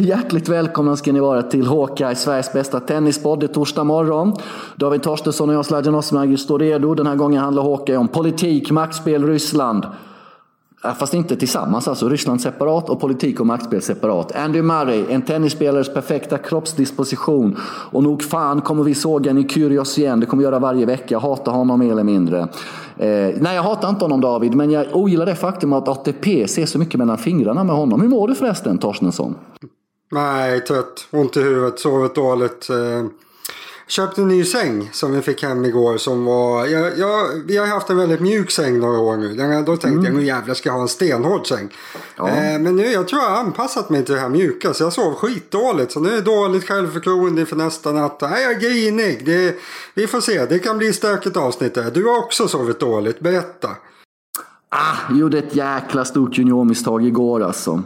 hjärtligt välkomna ska ni vara till Hawkeye, Sveriges bästa tennispodd. Det är torsdag morgon. David Torstensson och jag, Sladjan Osmagir, står redo. Den här gången handlar Hawkeye om politik, maktspel, Ryssland. Äh, fast inte tillsammans alltså. Ryssland separat och politik och maktspel separat. Andy Murray, en tennisspelares perfekta kroppsdisposition. Och nog fan kommer vi såga Kyrgios igen. Det kommer vi göra varje vecka. Jag hatar honom mer eller mindre. Eh, nej, jag hatar inte honom David, men jag ogillar det faktum att ATP ser så mycket mellan fingrarna med honom. Hur mår du förresten, Torstensson? Nej, trött. Ont i huvudet, sovit dåligt. Eh köpte en ny säng som vi fick hem igår som var, jag, jag, vi har haft en väldigt mjuk säng några år nu. Den, då tänkte mm. jag nu jävlar ska jag ha en stenhård säng. Ja. Eh, men nu jag tror jag har anpassat mig till det här mjuka så jag sov skitdåligt. Så nu är det dåligt självförtroende inför nästa natt. Nej, jag är grinig. Det, vi får se, det kan bli stökigt avsnitt där. Du har också sovit dåligt, berätta. Ah, gjorde ett jäkla stort juniormisstag igår alltså.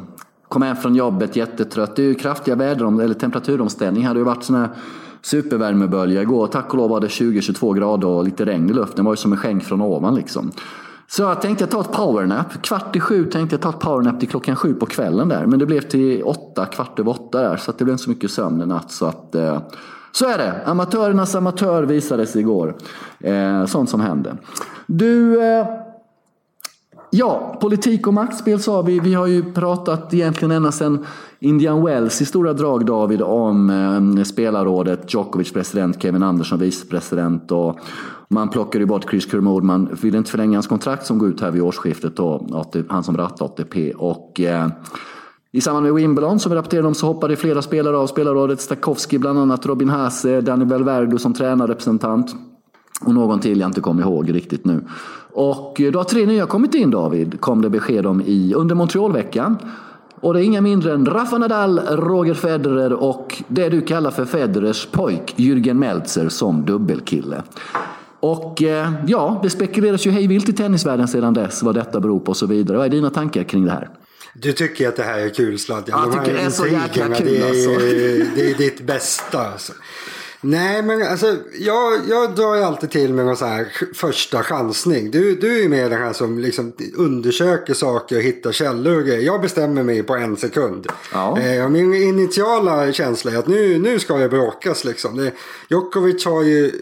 Kom hem från jobbet jättetrött. Det är ju kraftiga väder, eller temperaturomställning. Det hade ju varit sådana här supervärmebölja igår. Tack och lov var det 20-22 grader och lite regn i luften. Det var ju som en skänk från ovan liksom. Så jag tänkte ta ett powernap. Kvart i sju tänkte jag ta ett powernap till klockan sju på kvällen där. Men det blev till åtta, kvart över åtta där. Så det blev inte så mycket sömn i natt. Så, att, eh, så är det. Amatörernas amatör visades igår. Eh, sånt som hände. Du... Eh, Ja, politik och maktspel sa vi. Vi har ju pratat egentligen ända sedan Indian Wells i stora drag David om eh, spelarrådet, Djokovic president, Kevin Andersson vicepresident och man plockade ju bort Chris Kermode. Man ville inte förlänga hans kontrakt som går ut här vid årsskiftet då, han som rattar ATP. Och, eh, i samband med Wimbledon som vi rapporterade om så hoppade flera spelare av spelarrådet. Stakowski bland annat, Robin Haase, Danny Belverdo som tränarrepresentant. Och någon till jag inte kommer ihåg riktigt nu. Och då har tre nya kommit in David, kom det besked om i, under Montrealveckan. Och det är inga mindre än Rafa Nadal, Roger Federer och det du kallar för Federers pojk, Jürgen Meltzer, som dubbelkille. Och eh, ja, det spekuleras ju hejvilt i tennisvärlden sedan dess vad detta beror på och så vidare. Vad är dina tankar kring det här? Du tycker att det här är kul? Ja, jag tycker det är så jäkla kul det är, alltså. Det är ditt bästa. Alltså. Nej, men alltså jag, jag drar ju alltid till med någon så här första chansning. Du, du är ju med den här som liksom undersöker saker och hittar källor och grejer. Jag bestämmer mig på en sekund. Ja. Eh, min initiala känsla är att nu, nu ska det bråkas liksom. Det, Djokovic har ju,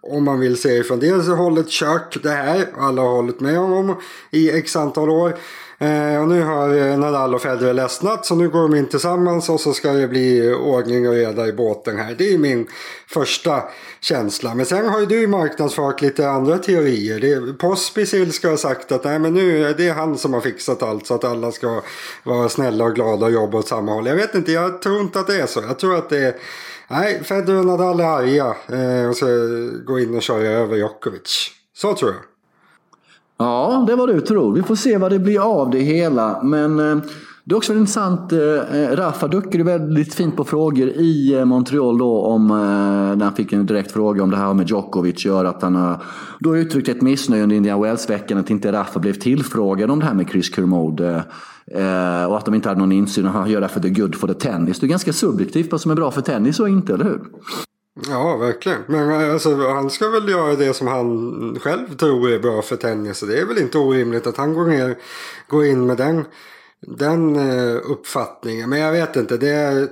om man vill se från det hållet, kört det här. Alla har hållit med honom i x antal år. Eh, och nu har eh, Nadal och Federer ledsnat så nu går de in tillsammans och så ska det bli ordning och reda i båten här. Det är min första känsla. Men sen har ju du marknadsfört lite andra teorier. Det, Pospisil ska ha sagt att nej, men nu är det han som har fixat allt så att alla ska vara snälla och glada och jobba åt samma håll. Jag vet inte, jag tror inte att det är så. Jag tror att det är Nej, Federer och Nadal är arga eh, och så gå in och köra över Djokovic. Så tror jag. Ja, det var du tror. Vi får se vad det blir av det hela. Men eh, det är också väldigt intressant. Eh, eh, Rafa duckade väldigt fint på frågor i eh, Montreal då om eh, när han fick en direkt fråga om det här med Djokovic gör att han har då uttryckt ett missnöje under Indian Wells-veckan att inte Rafa blev tillfrågad om det här med Chris Kermode. Eh, och att de inte hade någon insyn och han gör det för the good for the tennis. Det är ganska subjektivt vad som är bra för tennis och inte, eller hur? Ja, verkligen. Men eh, alltså, han ska väl göra det som han själv tror är bra för tennis. Så det är väl inte orimligt att han går, ner, går in med den, den eh, uppfattningen. Men jag vet inte. Det,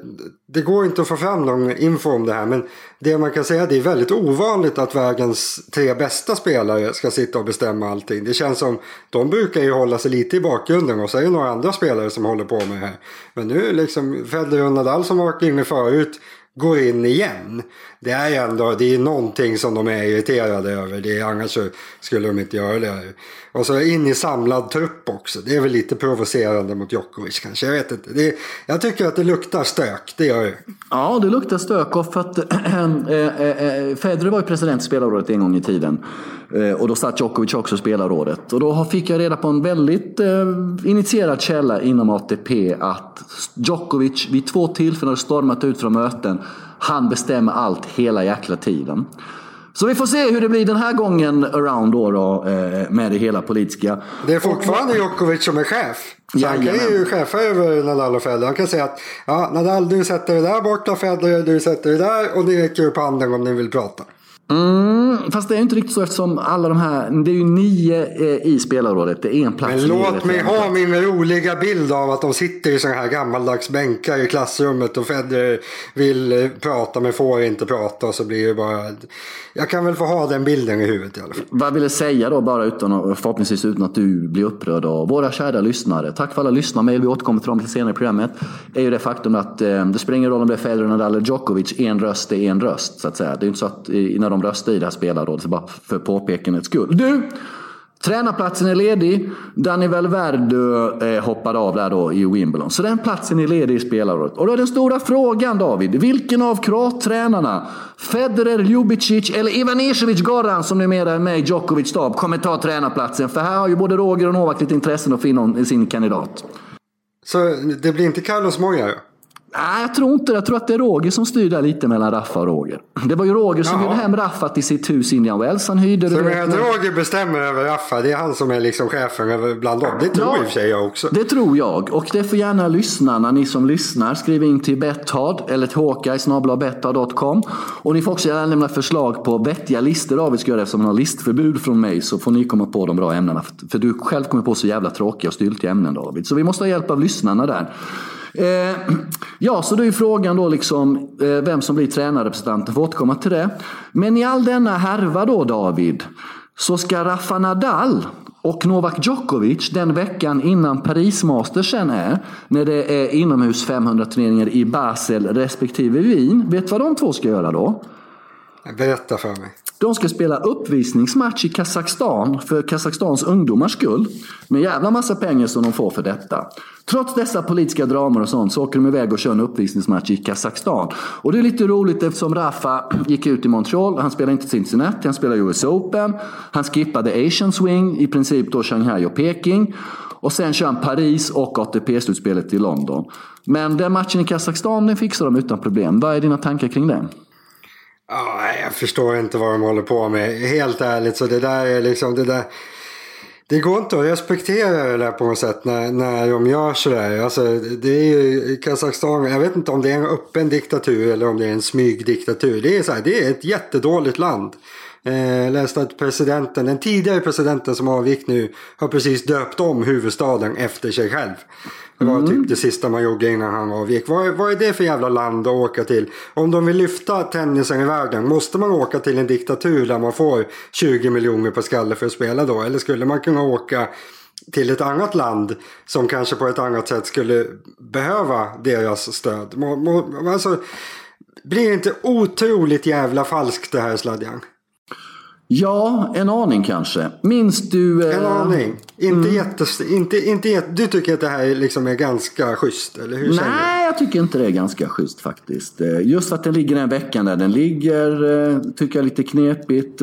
det går inte att få fram någon info om det här. Men det man kan säga är att det är väldigt ovanligt att världens tre bästa spelare ska sitta och bestämma allting. Det känns som de brukar ju hålla sig lite i bakgrunden och så är det några andra spelare som håller på med det här. Men nu liksom Federer och Nadal som har varit inne förut går in igen. Det är ändå det är någonting som de är irriterade över. Det är, annars så skulle de inte göra det. Och så in i samlad trupp också. Det är väl lite provocerande mot Djokovic kanske. Jag vet inte. Det, jag tycker att det luktar stök. Det gör det. Ja, det luktar stök. Och för att äh, äh, Federer var ju president i spelarrådet en gång i tiden. Och då satt Djokovic också i spelarrådet. Och då fick jag reda på en väldigt eh, initierad källa inom ATP att Djokovic vid två tillfällen har stormat ut från möten. Han bestämmer allt hela jäkla tiden. Så vi får se hur det blir den här gången around då, då eh, med det hela politiska. Det är fortfarande Djokovic som är chef. Så han kan ju chefa över Nadal och Federer. Han kan säga att ja, Nadal du sätter det där borta, Federer du sätter det där och ni räcker upp handen om ni vill prata. Mm. Mm, fast det är inte riktigt så eftersom alla de här, det är ju nio eh, i spelarrådet. Det är en plats. Men låt mig ha min roliga bild av att de sitter i sådana här gammaldags bänkar i klassrummet och Federer vill eh, prata men får inte prata och så blir det bara... Jag kan väl få ha den bilden i huvudet i alla fall. Vad jag ville säga då bara utan, förhoppningsvis utan att du blir upprörd av våra kära lyssnare. Tack för alla lyssnarmail, vi återkommer till dem lite senare i programmet. Är ju det faktum att eh, det spelar ingen roll om det är Federer, Nadal eller Djokovic. En röst är en röst så att säga. Det är inte så att när de röstar i det här spelarrådet, så bara för påpekandets skull. Du! Tränarplatsen är ledig. Danny Valverde eh, hoppade av där då i Wimbledon. Så den platsen är ledig i spelarrådet. Och då är den stora frågan David. Vilken av kroattränarna, Federer, Ljubicic eller Ivanisevic Goran som numera är med i Djokovic stab kommer ta tränarplatsen? För här har ju både Roger och Novak lite intressen att finna sin kandidat. Så det blir inte Carlos Moya? Nej, jag tror inte. Jag tror att det är Roger som styr där lite mellan Raffa och Roger. Det var ju Roger som hyrde hem Raffa till sitt hus i Indian Wells. Han hyrde så det. Så Roger bestämmer över Raffa, det är han som är liksom chefen bland dem? Det tror ja, i och för sig jag också. Det tror jag. Och det får gärna lyssnarna, ni som lyssnar, skriva in till Betthard eller till Håkaj Och ni får också gärna lämna förslag på vettiga listor David ska göra eftersom han har listförbud från mig. Så får ni komma på de bra ämnena. För du själv kommer på så jävla tråkiga och styltiga ämnen David. Så vi måste ha hjälp av lyssnarna där. Eh, ja, så då är frågan då liksom eh, vem som blir tränarrepresentant. Jag får återkomma till det. Men i all denna härva då David, så ska Rafa Nadal och Novak Djokovic den veckan innan Paris Mastersen är, när det är inomhus 500 turneringar i Basel respektive Wien. Vet du vad de två ska göra då? Berätta för mig. De ska spela uppvisningsmatch i Kazakstan för Kazakstans ungdomars skull. Med jävla massa pengar som de får för detta. Trots dessa politiska dramer och sånt så åker de iväg och kör en uppvisningsmatch i Kazakstan. Och det är lite roligt eftersom Rafa gick ut i Montreal. Han spelade inte Cincinnati, han spelade US Open. Han skippade Asian Swing, i princip då Shanghai och Peking. Och sen kör han Paris och ATP-slutspelet i London. Men den matchen i Kazakstan den fixar de utan problem. Vad är dina tankar kring det? Ja, jag förstår inte vad de håller på med. Helt ärligt så det där är liksom det där. Det går inte att respektera det där på något sätt när, när de gör sådär. Alltså, det är ju Kazakstan, jag vet inte om det är en öppen diktatur eller om det är en smygdiktatur. Det är, så här, det är ett jättedåligt land. Eh, läste att presidenten, den tidigare presidenten som avgick nu har precis döpt om huvudstaden efter sig själv. Det var typ mm. det sista man gjorde innan han avgick. Vad, vad är det för jävla land att åka till? Om de vill lyfta tennisen i världen, måste man åka till en diktatur där man får 20 miljoner per skalle för att spela då? Eller skulle man kunna åka till ett annat land som kanske på ett annat sätt skulle behöva deras stöd? Må, må, alltså, blir det inte otroligt jävla falskt det här Sladjan? Ja, en aning kanske. Minns du... Eh... En aning. Inte mm. jättes... Inte, inte jätte... Du tycker att det här liksom är ganska schysst, eller hur Nej, jag tycker inte det är ganska schysst faktiskt. Eh, just att den ligger den veckan där den ligger eh, tycker jag är lite knepigt.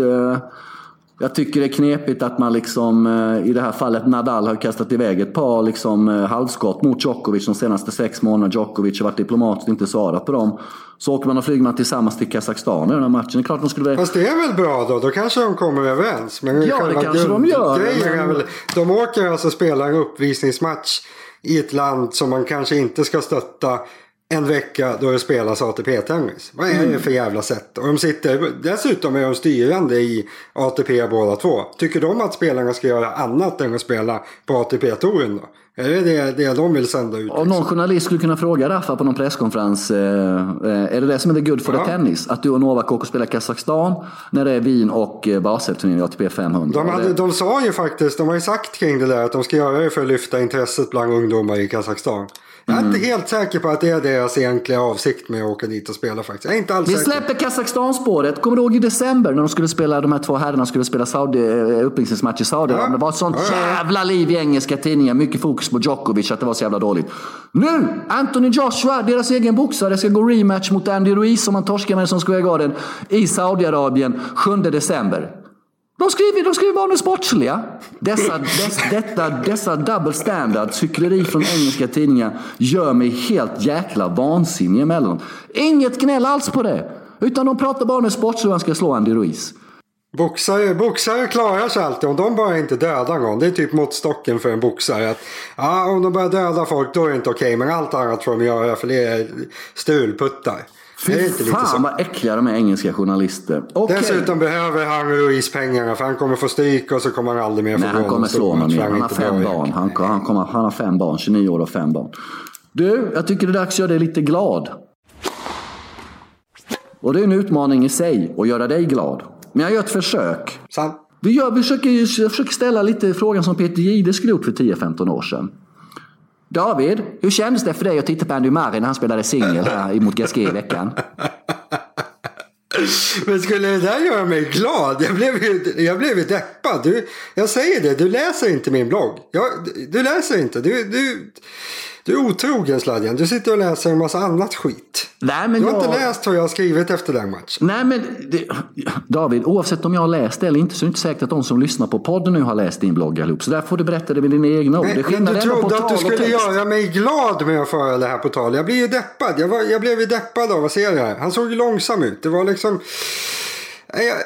Eh, jag tycker det är knepigt att man liksom, i det här fallet Nadal har kastat iväg ett par liksom, halvskott mot Djokovic de senaste sex månaderna. Djokovic har varit diplomat och inte svarat på dem. Så åker man och flyger man tillsammans till Kazakstan i den här matchen. Det är klart de skulle... Fast det är väl bra då? Då kanske de kommer överens. Men ja, det kanske de gör. Men... Väl, de åker alltså och spelar en uppvisningsmatch i ett land som man kanske inte ska stötta en vecka då det spelas ATP-tennis. Vad är det mm. för jävla sätt? Och de sitter, dessutom är de styrande i ATP båda två. Tycker de att spelarna ska göra annat än att spela på ATP-touren då? Är det det, det de vill sända ut? Om någon liksom? journalist skulle kunna fråga Rafa på någon presskonferens. Eh, eh, är det det som är the good for ja. the tennis? Att du och Novak åker och spelar Kazakstan när det är Wien och eh, Baselturneringen i ATP 500? De, hade, de sa ju faktiskt, de har ju sagt kring det där att de ska göra det för att lyfta intresset bland ungdomar i Kazakstan. Jag är inte mm. helt säker på att det är deras egentliga avsikt med att åka dit och spela faktiskt. Jag är inte alls Vi säker. släpper Kazakstan-spåret. Kommer du ihåg i december när de skulle spela, de här två herrarna skulle spela Saudi, eh, uppvisningsmatch i Saudiarabien? Ja. Det var ett sånt ja. jävla liv i engelska tidningar. Mycket fokus på Djokovic, att det var så jävla dåligt. Nu! Anthony Joshua, deras egen boxare, ska gå rematch mot Andy Ruiz som han torskar med som Square Garden i Saudiarabien 7 december. De skriver, de skriver bara om det sportsliga. Dessa, des, detta, dessa double standards, hyckleri från engelska tidningar, gör mig helt jäkla vansinnig emellanåt. Inget gnäll alls på det. Utan de pratar bara om det sportsliga man ska slå Andy Ruiz. Boxare, boxare klarar sig alltid om de bara inte dödar någon. Det är typ måttstocken för en boxare. Att, ja, om de börjar döda folk då är det inte okej. Okay, men allt annat får de göra för det är strulputtar. Är det Fy inte lite så? fan vad äckliga de är engelska journalister. Okej. Dessutom behöver han Ruiz pengarna för han kommer få stryk och så kommer han aldrig mer få Nej, han kommer slå mer. för Han har fem barn. Han, han, kommer, han har fem barn, 29 år och fem barn. Du, jag tycker det är dags att göra dig lite glad. Och det är en utmaning i sig att göra dig glad. Men jag gör ett försök. Sant. Vi, gör, vi försöker, jag försöker ställa lite frågan som Peter Jihde skulle gjort för 10-15 år sedan. David, hur kändes det för dig att titta på Andy Murray när han spelade singel här mot GSG i veckan? Men skulle det där göra mig glad? Jag blev ju, jag blev ju deppad. Du, jag säger det, du läser inte min blogg. Jag, du, du läser inte. Du, du, du är otrogen Sladjan. Du sitter och läser en massa annat skit. Nej, men Du har jag... inte läst vad jag har skrivit efter den matchen. Nej men det, David, oavsett om jag har läst det eller inte så är det inte säkert att de som lyssnar på podden nu har läst din blogg allihop. Så där får du berätta det med dina egna ord. Det Men, du trodde att du skulle göra mig glad med att föra det här på tal. Jag blir ju deppad. Jag, var, jag blev ju deppad av att se det här. Han såg ju långsam ut. Det var liksom... Jag,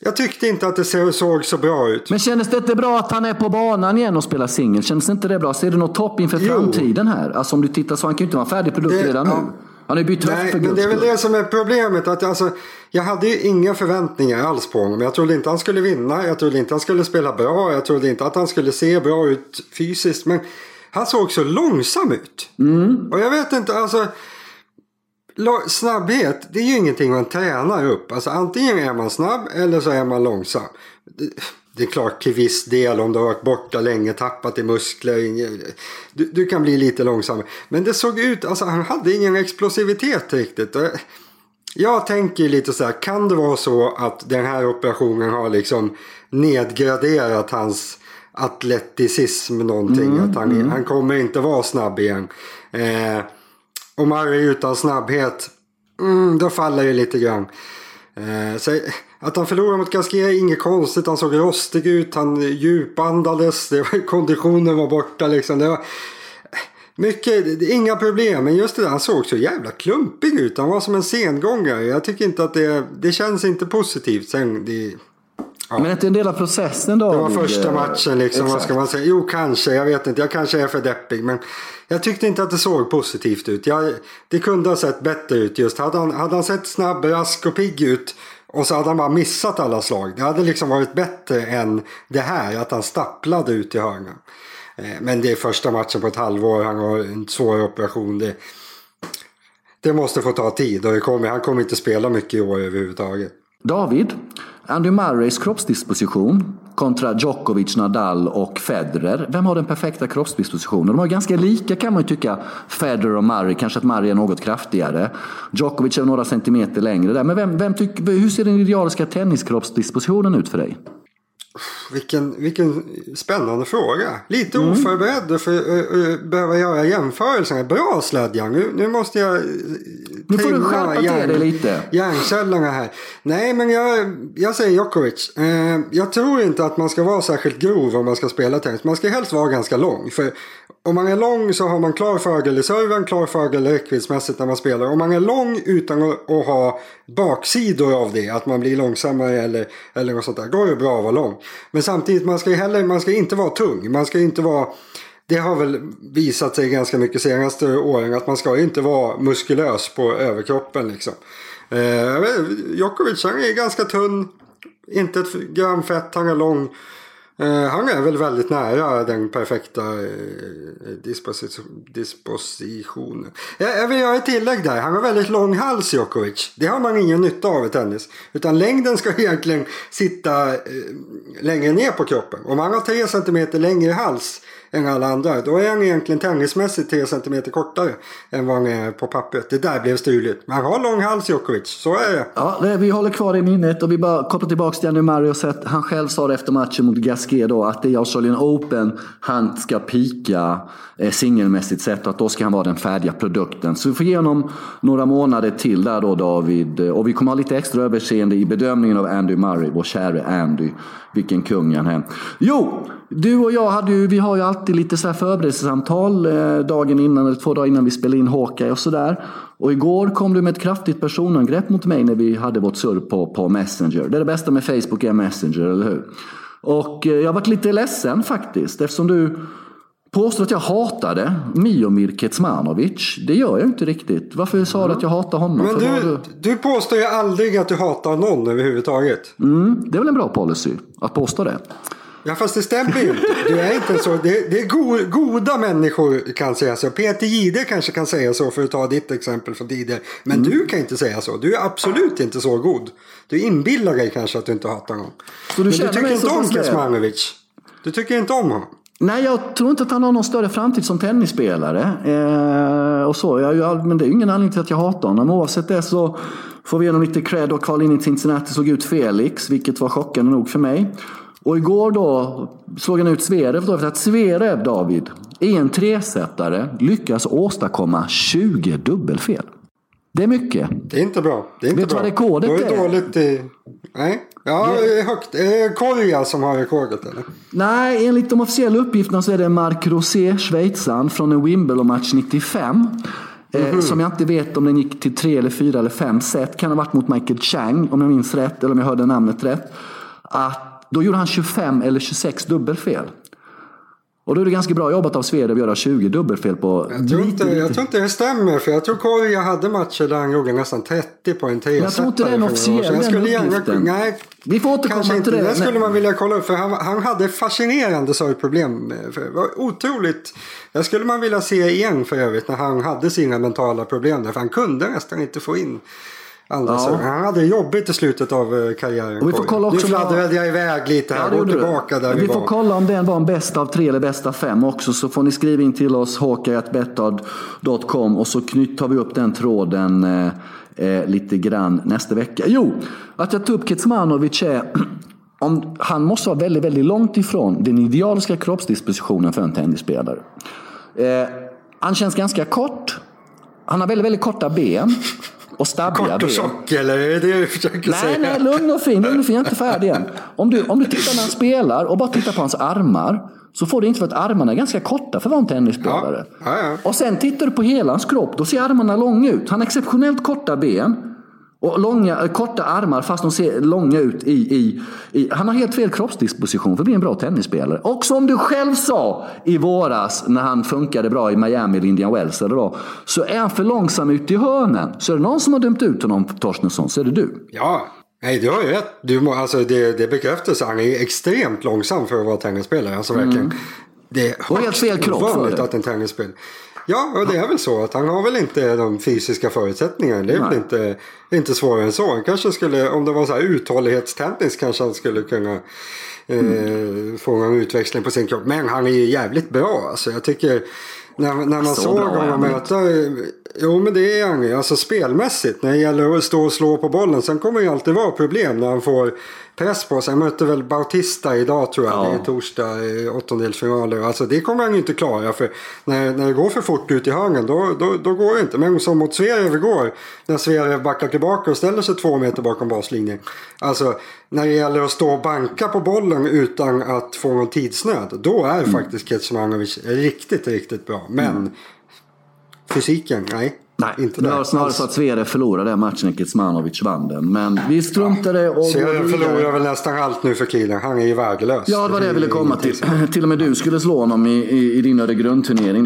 jag tyckte inte att det så- såg så bra ut. Men kändes det inte bra att han är på banan igen och spelar singel? Kändes inte det bra? Ser du något topp inför Jo. framtiden här? Alltså om du tittar så han kan ju inte vara färdig produkt Det- redan ja. nu. Han har ju bytt höft Nej, för men det är väl det som är problemet. Att alltså, jag hade ju inga förväntningar alls på honom. Jag trodde inte han skulle vinna. Jag trodde inte han skulle spela bra. Jag trodde inte att han skulle se bra ut fysiskt. Men han såg så långsam ut. Och jag vet inte, alltså. Snabbhet, det är ju ingenting man tränar upp. Alltså antingen är man snabb eller så är man långsam. Det, är klart till viss del om du har varit borta länge, tappat i muskler. Du, du kan bli lite långsammare. Men det såg ut, alltså han hade ingen explosivitet riktigt. Jag tänker lite så här, kan det vara så att den här operationen har liksom nedgraderat hans atleticism någonting? att han, han kommer inte vara snabb igen. Eh, och Murray utan snabbhet, mm, då faller det lite grann. Eh, så att han förlorade mot Gasquet är inget konstigt. Han såg rostig ut, han djupandades, det var, konditionen var borta liksom. Det var, mycket, inga problem. Men just det där, han såg så jävla klumpig ut. Han var som en sengångare. Jag tycker inte att det, det känns inte positivt. Sen, det, men är inte en del av processen då? det var första matchen liksom. Vad ska man säga? Jo, kanske. Jag vet inte. Jag kanske är för deppig. Men jag tyckte inte att det såg positivt ut. Jag, det kunde ha sett bättre ut just. Hade han, hade han sett snabb, rask och pigg ut. Och så hade han bara missat alla slag. Det hade liksom varit bättre än det här. Att han stapplade ut i hörnan. Eh, Men det är första matchen på ett halvår. Han har en svår operation. Det, det måste få ta tid. Och det kommer, han kommer inte spela mycket i år överhuvudtaget. David, Andy Murrays kroppsdisposition kontra Djokovic, Nadal och Federer. Vem har den perfekta kroppsdispositionen? De har ganska lika kan man ju tycka, Federer och Murray. Kanske att Murray är något kraftigare. Djokovic är några centimeter längre där. Men vem, vem tyck, hur ser den idealiska tenniskroppsdispositionen ut för dig? Vilken, vilken spännande fråga. Lite Mm. oförberedd för att behöva göra jämförelser. Bra Sladjan, nu, nu måste jag eh, Nu får du skärpa till hjärn- dig lite. Hjärncellerna här. Nej, men jag, jag säger Djokovic. Eh, jag tror inte att man ska vara särskilt grov om man ska spela tennis. Man ska helst vara ganska lång. För om man är lång så har man klar fördel i serven, klar fördel räckviddsmässigt när man spelar. Om man är lång utan att, ha baksidor av det, att man blir långsammare eller, eller något sånt där, då är det bra att vara lång. Men samtidigt, man ska, heller, man ska inte vara tung. Man ska inte vara... Det har väl visat sig ganska mycket senaste åren att man ska ju inte vara muskulös på överkroppen liksom. Eh, Djokovic han är ganska tunn, inte ett gram fett, han är lång. Eh, han är väl väldigt nära den perfekta eh, disposition, dispositionen. Jag, jag vill göra ett tillägg där. Han har väldigt lång hals Djokovic. Det har man ingen nytta av i tennis. Utan längden ska egentligen sitta eh, längre ner på kroppen. Om han har 3 cm längre hals än alla andra. Då är han egentligen tennismässigt 3 cm kortare än vad han är på pappret. Det där blev struligt. Men han har lång hals Djokovic. Så är det. Ja, det- vi håller kvar det i minnet och vi bara kopplar tillbaka till Andy Murray och sett, han själv sa det efter matchen mot Gasquet då att det är i Australian Open han ska pika eh, singelmässigt sett och att då ska han vara den färdiga produkten. Så vi får ge honom några månader till där då David och vi kommer ha lite extra överseende i bedömningen av Andy Murray, vår käre Andy. Vilken kung han är. Jo, du och jag hade ju, vi har ju alltid lite så här förberedelsesamtal eh, dagen innan eller två dagar innan vi spelar in Hawkeye och sådär. Och igår kom du med ett kraftigt personangrepp mot mig när vi hade vårt surr på, på Messenger. Det är det bästa med Facebook är Messenger, eller hur? Och eh, jag varit lite ledsen faktiskt eftersom du Påstår att jag hatade Miomir Kecmanovic. Det gör jag inte riktigt. Varför sa du att jag hatar honom? Men vad du, du påstår ju aldrig att du hatar någon överhuvudtaget. Mm, det är väl en bra policy att påstå det. Ja fast det stämmer ju inte. Du är inte så. Det, det är go, goda människor kan säga så. Peter Jihde kanske kan säga så för att ta ditt exempel från tidigare. Men Mm. du kan inte säga så. Du är absolut inte så god. Du inbillar dig kanske att du inte hatar någon. Så du Men du tycker inte om? Kecmanovic. Du tycker inte om honom. Nej, jag tror inte att han har någon större framtid som tennisspelare. Eh, och så. Jag, men det är ju ingen anledning till att jag hatar honom. Oavsett det så får vi genom lite cred och kval in i Cincinnati såg ut Felix, vilket var chockande nog för mig. Och igår då slog han ut Zverev då, för att Zverev, David, i en tresetare lyckas åstadkomma 20 dubbelfel. Det är mycket. Det är inte bra. Det är inte Vet du vad rekordet är? är? dåligt i... Nej. Ja, det är högt. Är det Korja som har rekordet eller? Nej, enligt de officiella uppgifterna så är det Marc Rosé, schweizaren, från en Wimbledon-match 95. Eh, som jag inte vet om den gick till tre eller fyra eller fem set. Kan ha varit mot Michael Chang, om jag minns rätt, eller om jag hörde namnet rätt. Att då gjorde han 25 eller 26 dubbelfel. Och då är det ganska bra jobbat av Sverige att göra 20 dubbelfel på Jag tror, inte, jag tror inte det stämmer. För jag tror Korja hade matcher där han gjorde nästan 30 på en tresetare. Jag tror inte det är en officiell uppgiften. nej, Vi får återkomma inte. till det. Det skulle man vilja kolla upp. För han, han hade fascinerande serveproblem. För Det var otroligt. Det skulle man vilja se igen för övrigt. När han hade sina mentala problem. Där, för han kunde nästan inte få in alla Ja. Han hade jobbigt i slutet av eh, karriären. Och vi får kolla också nu fladdrade jag iväg lite här. Ja, det Gå gjorde du. tillbaka där vi, vi får var. kolla om den var en bäst av tre eller bäst av fem också. Så får ni skriva in till oss hawkeye.betad.com och så tar vi upp den tråden eh, eh, lite grann nästa vecka. Jo, att jag tog upp Kecmanovic är om, han måste vara väldigt, väldigt långt ifrån den idealiska kroppsdispositionen för en tennisspelare. Eh, han känns ganska kort. Han har väldigt, väldigt korta ben. Och stabbiga Kort och tjock eller? Är det det du försöker Nej, säga? nej, lugn och fin. Lugn och fin, jag är inte färdig än. Om du, om du tittar när han spelar och bara tittar på hans armar. Så får du inte för att armarna är ganska korta för att vara en tennisspelare. Ja, ja, ja. Och sen tittar du på hela hans kropp, då ser armarna långa ut. Han har exceptionellt korta ben. Och långa, eh, korta armar fast de ser långa ut i, i, i... Han har helt fel kroppsdisposition för att bli en bra tennisspelare. Och som du själv sa i våras när han funkade bra i Miami eller Indian Wells. Eller då, så är han för långsam ut i hörnen. Så är det någon som har dömt ut honom, Torstensson, så är det du. Ja, nej du har ju rätt. Du må, alltså, det, det bekräftas. Han är extremt långsam för att vara tennisspelare. Alltså, verkligen. Det är Mm. Högst ovanligt att en tennisspelare... Ja, och det är väl så att han har väl inte de fysiska förutsättningarna. Det är väl inte, inte svårare än så. Han kanske skulle, om det var så här uthållighetstennis kanske han skulle kunna eh, få en utväxling på sin kropp. Men han är ju jävligt bra. Alltså, jag tycker när, när man Så såg bra honom möta... Jo men det är han. Alltså spelmässigt. När det gäller att stå och slå på bollen. Sen kommer det ju alltid vara problem när han får press på sig. Han mötte väl Bautista idag tror jag. Ja. Det är torsdag i åttondelsfinaler. Alltså det kommer han ju inte klara. För när, när det går för fort ut i hörnen då, då, då går det inte. Men som mot Sverige igår. När Sverige backar tillbaka och ställer sig två meter bakom baslinjen. Alltså när det gäller att stå och banka på bollen utan att få någon tidsnöd. Då är Mm. faktiskt Kecmanovic riktigt, riktigt bra. Men fysiken, nej. Nej, inte det var snarare så att Sverige förlorade matchen och Kecmanovic vann den. Men vi struntade och Sverige förlorar väl nästan allt nu för tiden. Han är ju värdelös. Ja, det var det jag ville komma till. Till och med du skulle slå honom i, i, i din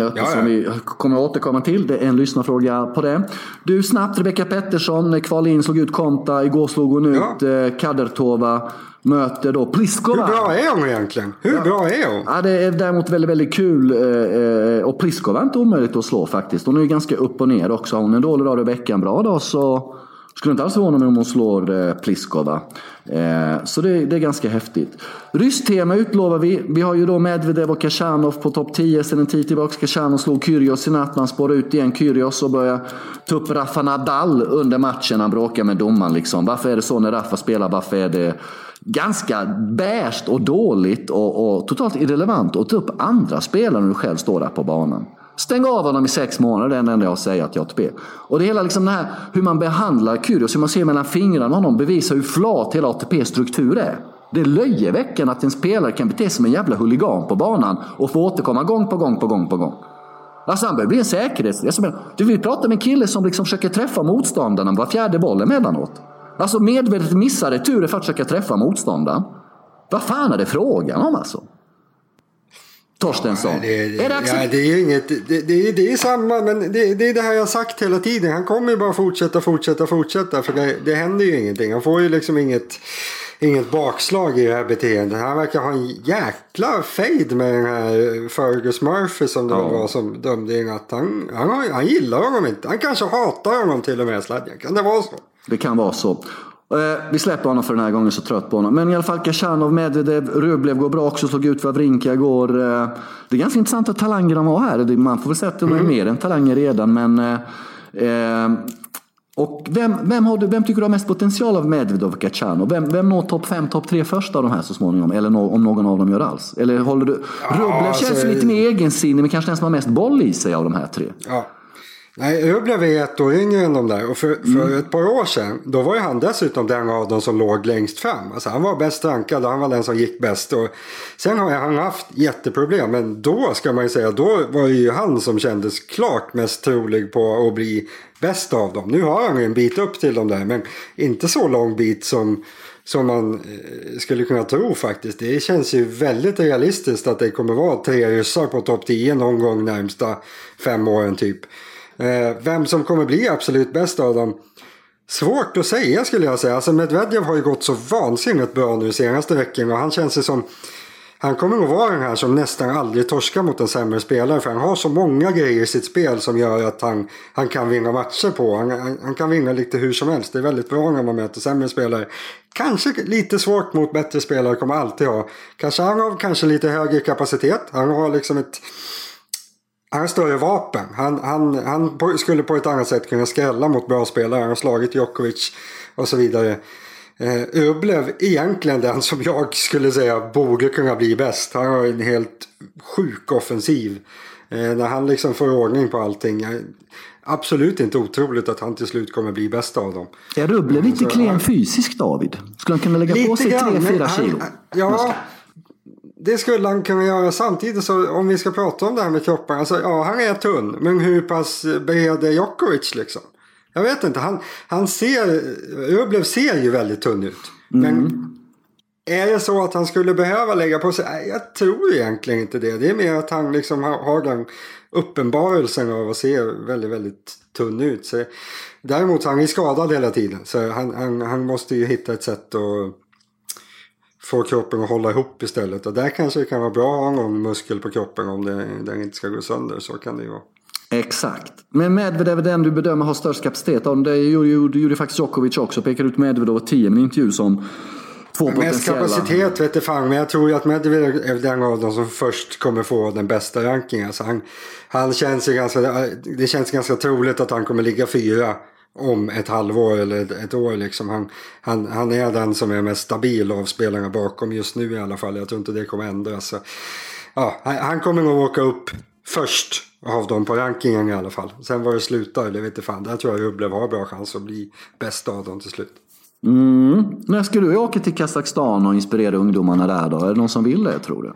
uppe, Ja, ja. Som vi kommer att återkomma till. Det är en lyssnarfråga på det. Du, snabbt. Rebecka Pettersson kval in, slog ut Konta. Igår slog hon ut Ja. eh, Kadertova. Möter då Hur Pliskova. bra är hon egentligen? Hur bra är hon? Ja, det är däremot väldigt, väldigt kul. eh, eh, Och Pliskova är inte omöjligt att slå faktiskt. Hon är ju ganska upp och ner också. Har hon en dålig dag, Rebecka en bra dag så skulle inte alls förvåna mig om hon slår eh, Pliskova. Eh, Så det, det är ganska häftigt. Rysstema utlovar vi. Vi har ju då Medvedev och Kachanov på topp 10 sedan en tid tillbaka. Kachanov slog Kyrgios i natt. Man spårar ut igen Kyrgios och börjar ta upp Rafa Nadal under matchen. Han bråkar med domaren liksom. Varför är det så när Rafa spelar? Varför är det ganska bärst och dåligt och, och totalt irrelevant att ta upp andra spelare när du själv står där på banan. Stäng av honom i sex månader, det är det enda jag har att säga till ATP. Och det hela liksom det här hur man behandlar Kyrgios, hur man ser mellan fingrarna med honom bevisar hur flat hela ATPs struktur är. Det är löjeväckande att en spelare kan bete sig som en jävla huligan på banan och få återkomma gång på gång på gång på gång. Alltså han börjar bli en säkerhets... Menar, Du vill prata med en kille som liksom försöker träffa motståndarna var fjärde boll emellanåt. Alltså medvetet missar returer för att försöka träffa motståndaren. Vad fan är det frågan om alltså? Torstensson. Ja, det, är det, ja, det är inget, det, det, det är samma, men det, det är det här jag har sagt hela tiden. Han kommer ju bara fortsätta, fortsätta, fortsätta. För det, det händer ju ingenting. Han får ju liksom inget, inget bakslag i det här beteendet. Han verkar ha en jäkla fade med den här Fergus Murphy som det Ja. var som dömde i natt. Han, han, han gillar honom inte. Han kanske hatar honom till och med, Sladjan. Kan det vara så? Det kan vara så. Eh, Vi släpper honom för den här gången, så trött på honom. Men i alla fall Kashanov, Medvedev, Rublev går bra också, slog ut Wawrinka igår. Eh, Det är ganska intressanta talanger de har här. Man får väl säga att de är mer än talanger redan, men... eh, eh, Och vem, vem, du, vem tycker du har mest potential av Medvedev och Kachanov? Vem, vem når topp 5, topp 3 först av de här så småningom? Eller nå, om någon av dem gör alls? Eller håller du... Rublev alltså- känns ju lite mer egensinnig, men kanske den som har mest boll i sig av de här tre. Ja. Nej, Rublev är ett år yngre än de där. Och för, för Mm. ett par år sedan, då var ju han dessutom den av dem som låg längst fram. Alltså han var bäst rankad och han var den som gick bäst. Och sen har han haft jätteproblem. Men då ska man ju säga, då var det ju han som kändes klart mest trolig på att bli bäst av dem. Nu har han ju en bit upp till dem där, men inte så lång bit som som man eh, skulle kunna tro faktiskt. Det känns ju väldigt realistiskt att det kommer vara tre ryssar på topp 10 någon gång närmsta fem åren typ. Eh, Vem som kommer bli absolut bäst av dem? Svårt att säga skulle jag säga. Alltså Medvedev har ju gått så vansinnigt bra nu senaste veckan och han känns ju som han kommer nog vara den här som nästan aldrig torskar mot en sämre spelare. För han har så många grejer i sitt spel som gör att han, han kan vinna matcher på. Han, han, han kan vinna lite hur som helst. Det är väldigt bra när man möter sämre spelare. Kanske lite svårt mot bättre spelare kommer alltid ha. Kanske han har kanske lite högre kapacitet. Han har liksom ett... Han har större vapen. Han, han, han skulle på ett annat sätt kunna skrälla mot bra spelare. Han har slagit Djokovic och så vidare. Eh, Rublev egentligen den som jag skulle säga borde kunna bli bäst. Han har en helt sjuk offensiv. Eh, när han liksom får ordning på allting. Eh, Absolut inte otroligt att han till slut kommer bli bäst av dem. Är Rublev lite Så, klen fysiskt David? Skulle han kunna lägga på sig grann, men 3-4 han- kilo? Ja, det skulle han kunna göra. Samtidigt så om vi ska prata om det här med kroppen. Alltså, ja, han är tunn. Men hur pass bred är Djokovic liksom? Jag vet inte. Han, han ser, Rublev ser ju väldigt tunn ut. Men är det så att han skulle behöva lägga på sig? Nej, jag tror egentligen inte det. Det är mer att han liksom har, har den uppenbarelsen av att se väldigt, väldigt tunn ut. Så, däremot han är skadad hela tiden. Så han, han, han måste ju hitta ett sätt att få kroppen att hålla ihop istället. Och där kanske det kan vara bra att ha någon muskel på kroppen om det, den inte ska gå sönder. Så kan det ju vara. Exakt. Men Medvedev är den du bedömer har störst kapacitet. dem. Det gjorde, gjorde, gjorde faktiskt Djokovic också. Pekar ut Medvedev och 10 i en intervju som två Mest potentiella. kapacitet vet jag fan, men jag tror ju att Medvedev är den av dem som först kommer få den bästa rankingen. Alltså han, han känns ju ganska, det känns ganska troligt att han kommer ligga fyra om ett halvår eller ett, år. Liksom. Han, han, han är den som är mest stabil av spelarna bakom just nu i alla fall. Jag tror inte det kommer ändras. Så, ja, han, kommer nog åka upp först av dem på rankingen i alla fall. Sen var det slutar, det vet jag fan. Där tror jag Rublev har bra chans att bli bäst av dem till slut. Mm. När ska du åka till Kazakstan och inspirera ungdomarna där då? Är det någon som vill det tror du?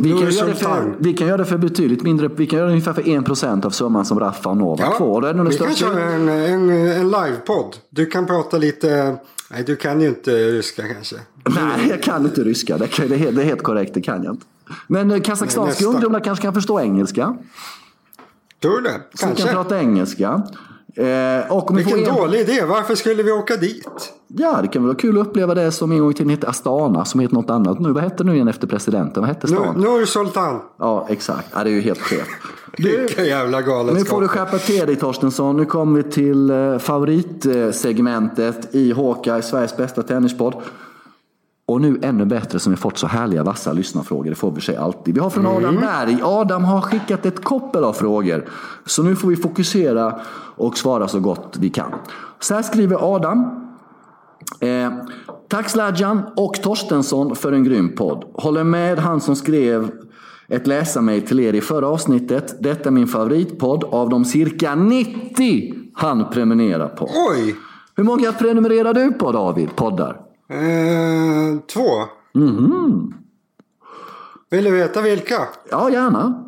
Vi kan, göra det för, vi kan göra det för betydligt mindre. Vi kan göra det ungefär för 1% av summan som Raffa och Novak får. Det är vi kan köra en, en, en livepodd. Du kan prata lite... Nej, du kan ju inte ryska kanske. Nej, jag kan inte ryska. Det, kan, det, är, helt- det är helt korrekt, det kan jag inte. Men eh, kazakstanska ungdomar kanske kan förstå engelska. Tror du det? Som kan Kanske. prata engelska. Eh, och Vilken en, dålig idé. Varför skulle vi åka dit? Ja, det kan vara kul att uppleva det som en gång i tiden hette Astana, som heter något annat nu. Vad hette nu igen efter presidenten? Vad hette stan? Nur Sultan. Ja, exakt. Ja, det är ju helt skevt. Vilken jävla nu får galenskap. du skärpa till dig Torstensson. Nu kommer vi till eh, favoritsegmentet i Hawkeye, Sveriges bästa tennispodd. Och nu ännu bättre som vi fått så härliga vassa lyssnarfrågor. Det får vi sig alltid. Vi har från Adam Berg. Adam har skickat ett koppel av frågor. Så nu får vi fokusera och svara så gott vi kan. Så här skriver Adam. Eh, tack Sladjan och Torstensson för en grym podd. Håller med han som skrev ett läsarmail till er i förra avsnittet. Detta är min favoritpodd av de cirka 90 han prenumererar på. Oj! Hur många prenumererar du på David? Poddar? Eh, två. Mhm. Vill du veta vilka? Ja, gärna.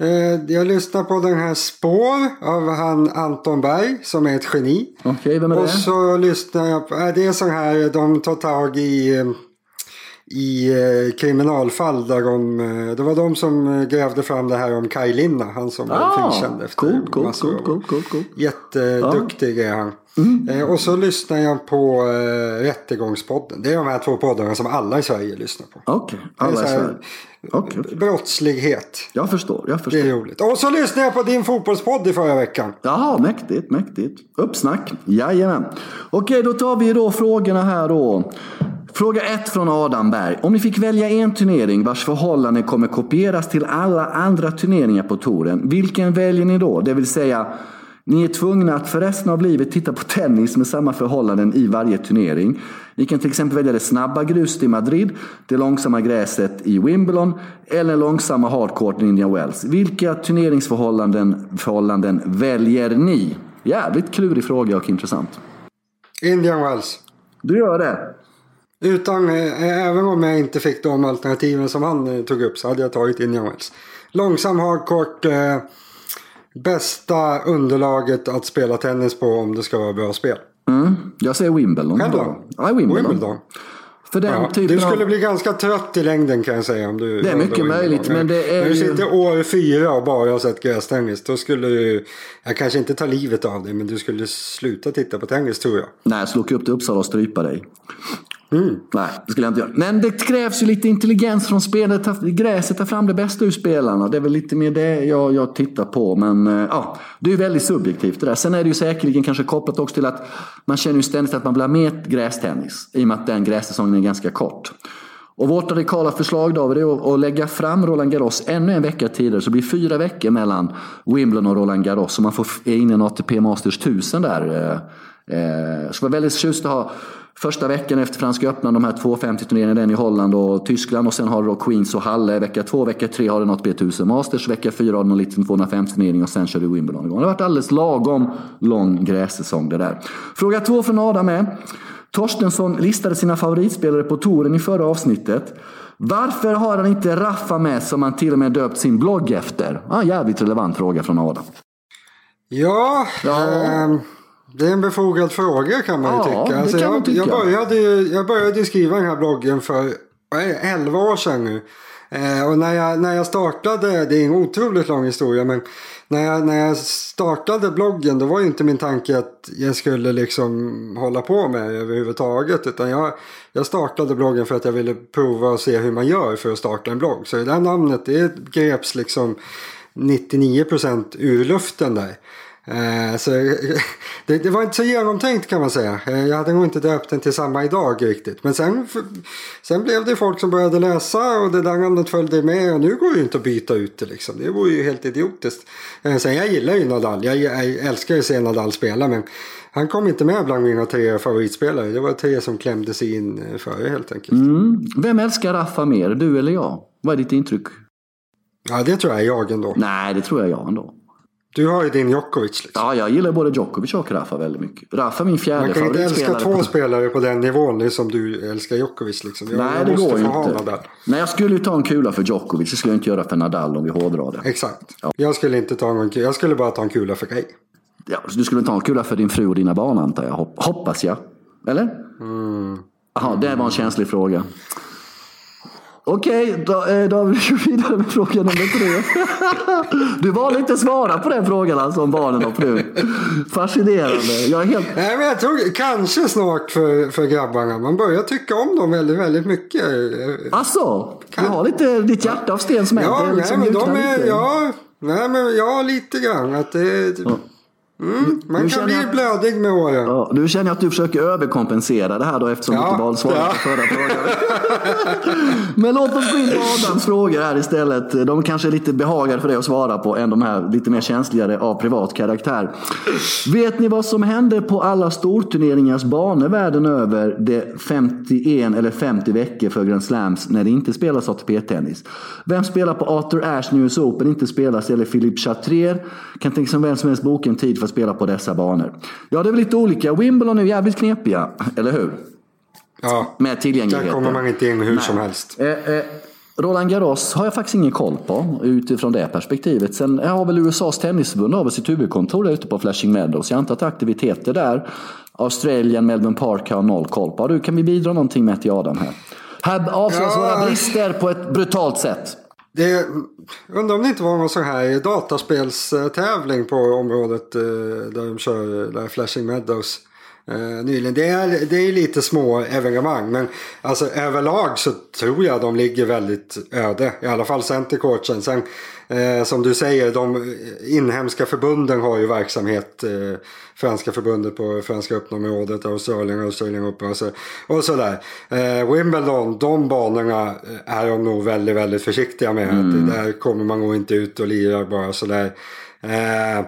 Eh, jag lyssnar på den här Spår av han Anton Berg som är ett geni. Okej, vem är Och det? så lyssnar jag på, äh, det är sån här, de tar tag i, eh, i eh, kriminalfall där de, eh, det var de som eh, grävde fram det här om Kaj Linna, han som blev Ah, frikänd efter coolt, coolt, massor av coolt, coolt, coolt, coolt. Jätteduktig är han. Mm. Eh, och så lyssnar jag på eh, Rättegångspodden. Det är de här två poddarna som alla i Sverige lyssnar på. Okej, Det är alla i Sverige. Okej, okej. Brottslighet. Jag förstår, jag Det förstår. är roligt. Och så lyssnade jag på din fotbollspodd i förra veckan. Jaha, mäktigt, mäktigt. Uppsnack. Jajamän. Okej, då tar vi då frågorna här då. Fråga ett från Adam Berg. Om ni fick välja en turnering vars förhållande kommer kopieras till alla andra turneringar på touren, vilken väljer ni då? Det vill säga, ni är tvungna att för resten av livet titta på tennis med samma förhållanden i varje turnering. Ni kan till exempel välja det snabba gruset i Madrid, det långsamma gräset i Wimbledon eller långsamma hardcourten i Indian Wells. Vilka turneringsförhållanden förhållanden väljer ni? Jävligt klurig fråga och intressant. Indian Wells. Du gör det? Utan, eh, även om jag inte fick de alternativen som han eh, tog upp så hade jag tagit Indian Wells. Långsam hardcourt. Eh, bästa underlaget att spela tennis på om det ska vara bra spel. Mm. Jag säger Wimbledon. Själv då? Ja, Wimbledon. Wimbledon. För den Ja, typen du skulle av... bli ganska trött i längden kan jag säga. Om du Det är mycket möjligt, men det är När du sitter år fyra och bara har sett grästennis. Då skulle du, jag kanske inte ta livet av dig, men du skulle sluta titta på tennis tror jag. Nej, jag skulle åka upp till Uppsala och strypa dig. Mm. Nej, det skulle jag inte göra. Men det krävs ju lite intelligens från spelet. Ta- Gräset tar fram det bästa ur spelarna. Det är väl lite mer det jag, jag tittar på. Men eh, ja, det är ju väldigt subjektivt det där. Sen är det ju säkerligen kanske kopplat också till att man känner ju ständigt att man vill ha mer grästennis. I och med att den grässäsongen är ganska kort. Och vårt radikala förslag då är att- att lägga fram Roland Garros ännu en vecka tidigare. Så det blir fyra veckor mellan Wimbledon och Roland Garros. Så man får in en ATP Masters 1000 där. eh, Eh, så det var väldigt tjusigt att ha första veckan efter Franska öppna de här 250 turneringarna, den i Holland och Tyskland. Och sen har du då Queens och Halle vecka två. Vecka tre har du något B1000 Masters. Vecka fyra har du någon liten 250 turnering och sen kör du Wimbledon igång. Det har varit alldeles lagom lång grässäsong det där. Fråga två från Adam är. Torstensson listade sina favoritspelare på touren i förra avsnittet. Varför har han inte Raffa med som han till och med döpt sin blogg efter? Ja, jävligt relevant fråga från Adam. Ja, Ja. ehm, det är en befogad fråga kan man ju Ja, tycka. det Alltså, jag, tycka. Jag, började jag började skriva den här bloggen för vad är det, 11 år sedan nu. Eh, och när jag, när jag startade, det är en otroligt lång historia, men när jag, när jag startade bloggen då var ju inte min tanke att jag skulle liksom hålla på med det överhuvudtaget. Utan jag, jag startade bloggen för att jag ville prova och se hur man gör för att starta en blogg. Så det där namnet det greps liksom 99% ur luften där. Eh, så det, det var inte så genomtänkt kan man säga. Eh, jag hade nog inte döpt den till samma idag riktigt. Men sen, sen blev det folk som började läsa och det där namnet följde med. Och nu går det ju inte att byta ut det liksom. Det vore ju helt idiotiskt. Eh, sen jag gillar ju Nadal. Jag, jag älskar ju att se Nadal spela. Men han kom inte med bland mina tre favoritspelare. Det var tre som klämde sig in före helt enkelt. Mm. Vem älskar Raffa mer, du eller jag? Vad är ditt intryck? Ja det tror jag är jag ändå. Nej, det tror jag jag ändå. Du har ju din Djokovic liksom. Ja, jag gillar både Djokovic och Rafa väldigt mycket. Rafa är min fjärde Man kan inte älska favoritspelare. två spelare på den nivån det är som du älskar Djokovic. Liksom. Jag, Nej, jag det går ju inte. Nadal. Nej, jag skulle ju ta en kula för Djokovic. Det skulle jag inte göra för Nadal om vi hårdrar det. Exakt. Jag skulle inte ta någon. Jag skulle bara ta en kula för dig. Ja, du skulle ta en kula för din fru och dina barn antar jag. Hop- Hoppas jag. Eller? Mm. Jaha, det var en känslig fråga. Okej, då, eh, då går vi vidare med fråga nummer tre. Du valde inte svara på den frågan alltså om barnen och frun. Fascinerande. Jag är helt... Nej, men jag tror kanske snart för, för grabbarna. Man börjar tycka om dem väldigt, väldigt mycket. Alltså, du har lite ditt hjärta av sten smält. Ja, nej, liksom men de är, lite. ja, nej, men ja, lite grann. Att det, mm, man kan bli jag- blödig med åren. Ja, nu känner jag att du försöker överkompensera det här då eftersom Ja, du inte valde svaret ja. på förra frågan. Men låt oss gå in på Adams frågor här istället. De kanske är lite behagade för dig att svara på än de här lite mer känsligare av privat karaktär. Vet ni vad som händer på alla storturneringars banor världen över det 51 eller 50 veckor för Grand Slams när det inte spelas ATP-tennis? Vem spelar på Arthur Ashe US Open inte spelas eller Philippe Chatrier? Kan tänka sig vem som helst boka en tid för att spela på dessa banor. Ja, det är väl lite olika. Wimbledon är jävligt knepiga, eller hur? Ja, Med tillgängligheten. där kommer man inte in hur som helst. Eh, eh, Roland Garros har jag faktiskt ingen koll på utifrån det perspektivet. Sen har väl USAs tennisförbund har väl sitt huvudkontor där ute på Flashing Meadows. Jag antar att aktiviteter där. Australien, Melbourne Park har noll koll på. Du, kan vi bidra någonting med till Adam här? Här avslöjas Ja. våra brister på ett brutalt sätt. Det, undrar om det inte var någon sån här dataspelstävling på området eh, där de kör där Flashing Meadows. Eh, nyligen. Det är, det är lite små evenemang men alltså överlag så tror jag de ligger väldigt öde. I alla fall Centercoachen. Sen eh, som du säger de inhemska förbunden har ju verksamhet. Eh, franska förbundet på franska öppnområdet, Australien, Australien Open och, så, och sådär. Eh, Wimbledon, de banorna är de nog väldigt, väldigt försiktiga med. Att där kommer man nog inte ut och lirar bara sådär. Eh,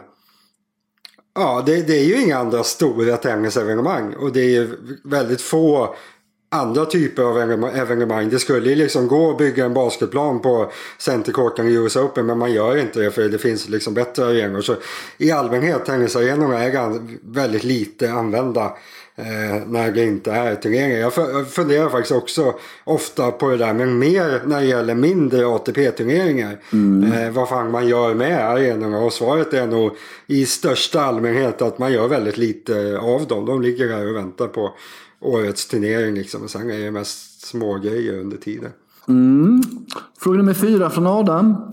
Ja, det, det är ju inga andra stora tennisevenemang och det är ju väldigt få andra typer av evenemang-. Det skulle ju liksom gå att bygga en basketplan på Centercourten i US Open men man gör inte det för det finns liksom bättre arenor. Så i allmänhet tennisarenorna är väldigt lite använda eh, när det inte är turneringar. Jag fu- jag funderar faktiskt också ofta på det där men mer när det gäller mindre ATP-turneringar. Eh, vad fan man gör med arenorna och svaret är nog i största allmänhet att man gör väldigt lite av dem. De ligger här och väntar på årets turnering liksom. Och sen är det mest smågrejer under tiden. Mm. Fråga nummer fyra från Adam.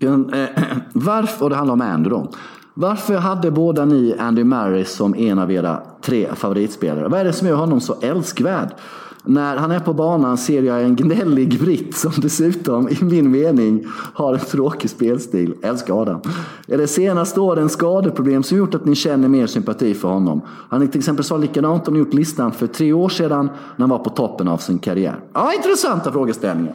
Eh, Varför, och det handlar om Andy då. Varför hade båda ni Andy Murray som en av era tre favoritspelare? Vad är det som gör honom så älskvärd? När han är på banan ser jag en gnällig britt som dessutom i min mening har en tråkig spelstil. Älskar Adam. Är det senaste årens skadeproblem som gjort att ni känner mer sympati för honom? Han till exempel sa likadant om ni gjort listan för tre år sedan när han var på toppen av sin karriär. Ja, intressanta frågeställningar.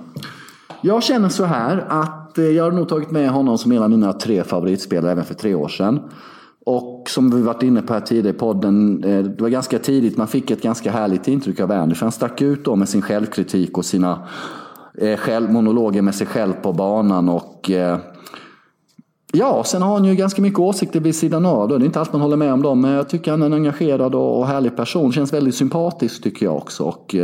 Jag känner så här att eh, jag har nog tagit med honom som en av mina tre favoritspelare även för tre år sedan. Och som vi varit inne på här tidigare i podden, eh, det var ganska tidigt man fick ett ganska härligt intryck av Werner. För han stack ut då med sin självkritik och sina eh, själv, monologer med sig själv på banan. Och eh, Ja, sen har han ju ganska mycket åsikter vid sidan av. Det är inte allt man håller med om dem, men jag tycker han är en engagerad och härlig person. Känns väldigt sympatisk tycker jag också. Och,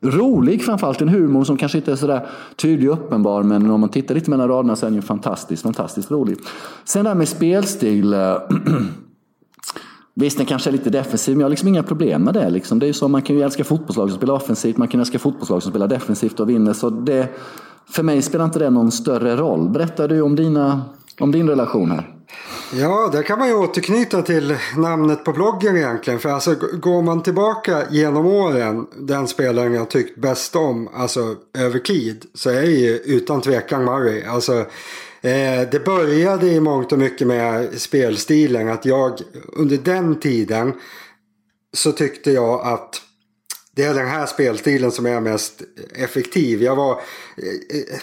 rolig framförallt, en humor som kanske inte är sådär tydlig och uppenbar, men om man tittar lite mellan raderna så är den ju fantastiskt, fantastiskt rolig. Sen det här med spelstil. Eh, visst, den kanske är lite defensiv, men jag har liksom inga problem med det. Liksom. Det är ju så, man kan ju älska fotbollslag som spelar offensivt, man kan älska fotbollslag som spelar defensivt och vinner. Så det, för mig spelar inte det någon större roll. Berättar du om, dina, om din relation här? Ja, där kan man ju återknyta till namnet på bloggen egentligen. För alltså går man tillbaka genom åren, den spelaren jag tyckt bäst om, alltså över tid, så är det ju utan tvekan Murray. Alltså, eh, det började i mångt och mycket med spelstilen. Att jag under den tiden så tyckte jag att det är den här spelstilen som är mest effektiv. Jag var, eh,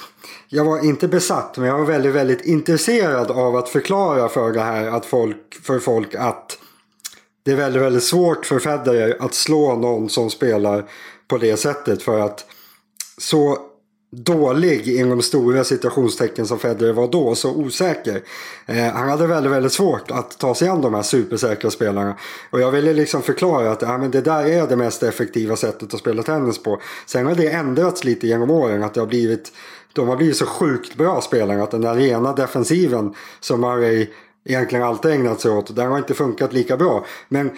jag var inte besatt men jag var väldigt, väldigt intresserad av att förklara för det här att folk, för folk att det är väldigt, väldigt svårt för Federer att slå någon som spelar på det sättet för att så dålig inom stora situationstecken som Federer var då, så osäker. Eh, han hade väldigt, väldigt svårt att ta sig an de här supersäkra spelarna. Och jag ville liksom förklara att ja, men det där är det mest effektiva sättet att spela tennis på. Sen har det ändrats lite genom åren, att det har blivit de har blivit så sjukt bra spelare att den där rena defensiven som Murray egentligen alltid ägnat sig åt, den har inte funkat lika bra. Men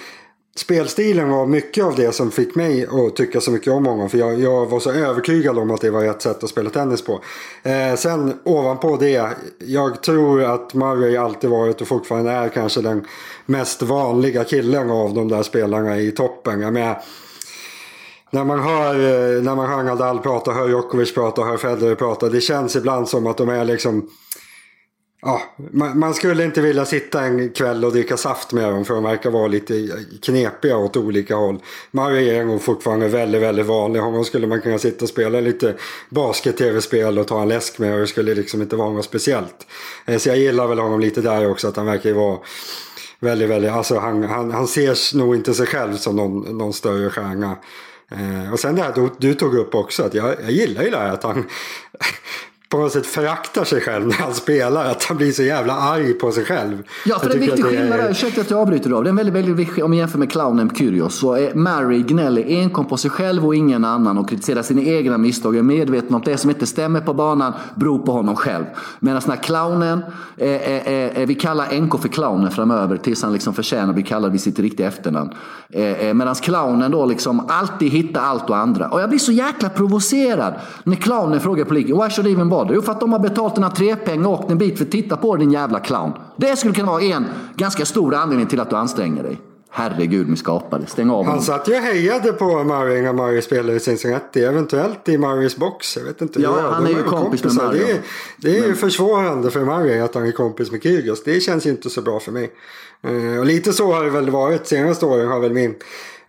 spelstilen var mycket av det som fick mig att tycka så mycket om honom. För jag, jag var så övertygad om att det var rätt sätt att spela tennis på. Eh, sen ovanpå det, jag tror att Murray alltid varit och fortfarande är kanske den mest vanliga killen av de där spelarna i toppen. Jag menar, när man hör, eh, när man hör Nadal prata, hör Djokovic prata, hör Federer prata. Det känns ibland som att de är liksom... Ja, man, man skulle inte vilja sitta en kväll och dricka saft med dem för de verkar vara lite knepiga åt olika håll. Mario är nog fortfarande väldigt, väldigt vanlig. Honom skulle man kunna sitta och spela lite basket-tv-spel och ta en läsk med och det skulle liksom inte vara något speciellt. Eh, så jag gillar väl honom lite där också, att han verkar ju vara väldigt, väldigt... Alltså han, han, han ser nog inte sig själv som någon, någon större stjärna. Eh, och sen det här du, du tog upp också, att jag, jag gillar ju det här att han på något sätt föraktar sig själv när han spelar. Att han blir så jävla arg på sig själv. Ja, för Jag det är en viktig skillnad där. Ursäkta att jag avbryter då. Det är en väldigt, väldigt viktig, om vi jämför med clownen Kyrgios så är Mary gnäller enkom på sig själv och ingen annan och kritiserar sina egna misstag. Är medveten om att det som inte stämmer på banan beror på honom själv. Medan den här clownen, är, är, är, är, vi kallar NK för clownen framöver tills han liksom förtjänar att bli kallad vid sitt riktiga efternamn. Eh, eh, Medan clownen då liksom alltid hittar allt och andra. Och jag blir så jäkla provocerad när clownen frågar publiken, why should I bother? Jo, för att de har betalt en entrépeng och åkt en bit för att titta på din jävla clown. Det skulle kunna vara en ganska stor anledning till att du anstränger dig. Herregud, min skapare. Stäng av Han satt ju hejade på Murray när Murray spelade i Cincinnati. Eventuellt i Murrays box. Jag vet inte. Ja, hur. han är ju kompis med. Murray. Det är, det är ju försvårande för Murray att han är kompis med Kyrgios. Det känns ju inte så bra för mig. Eh, och lite så har det väl varit. Senaste åren har väl min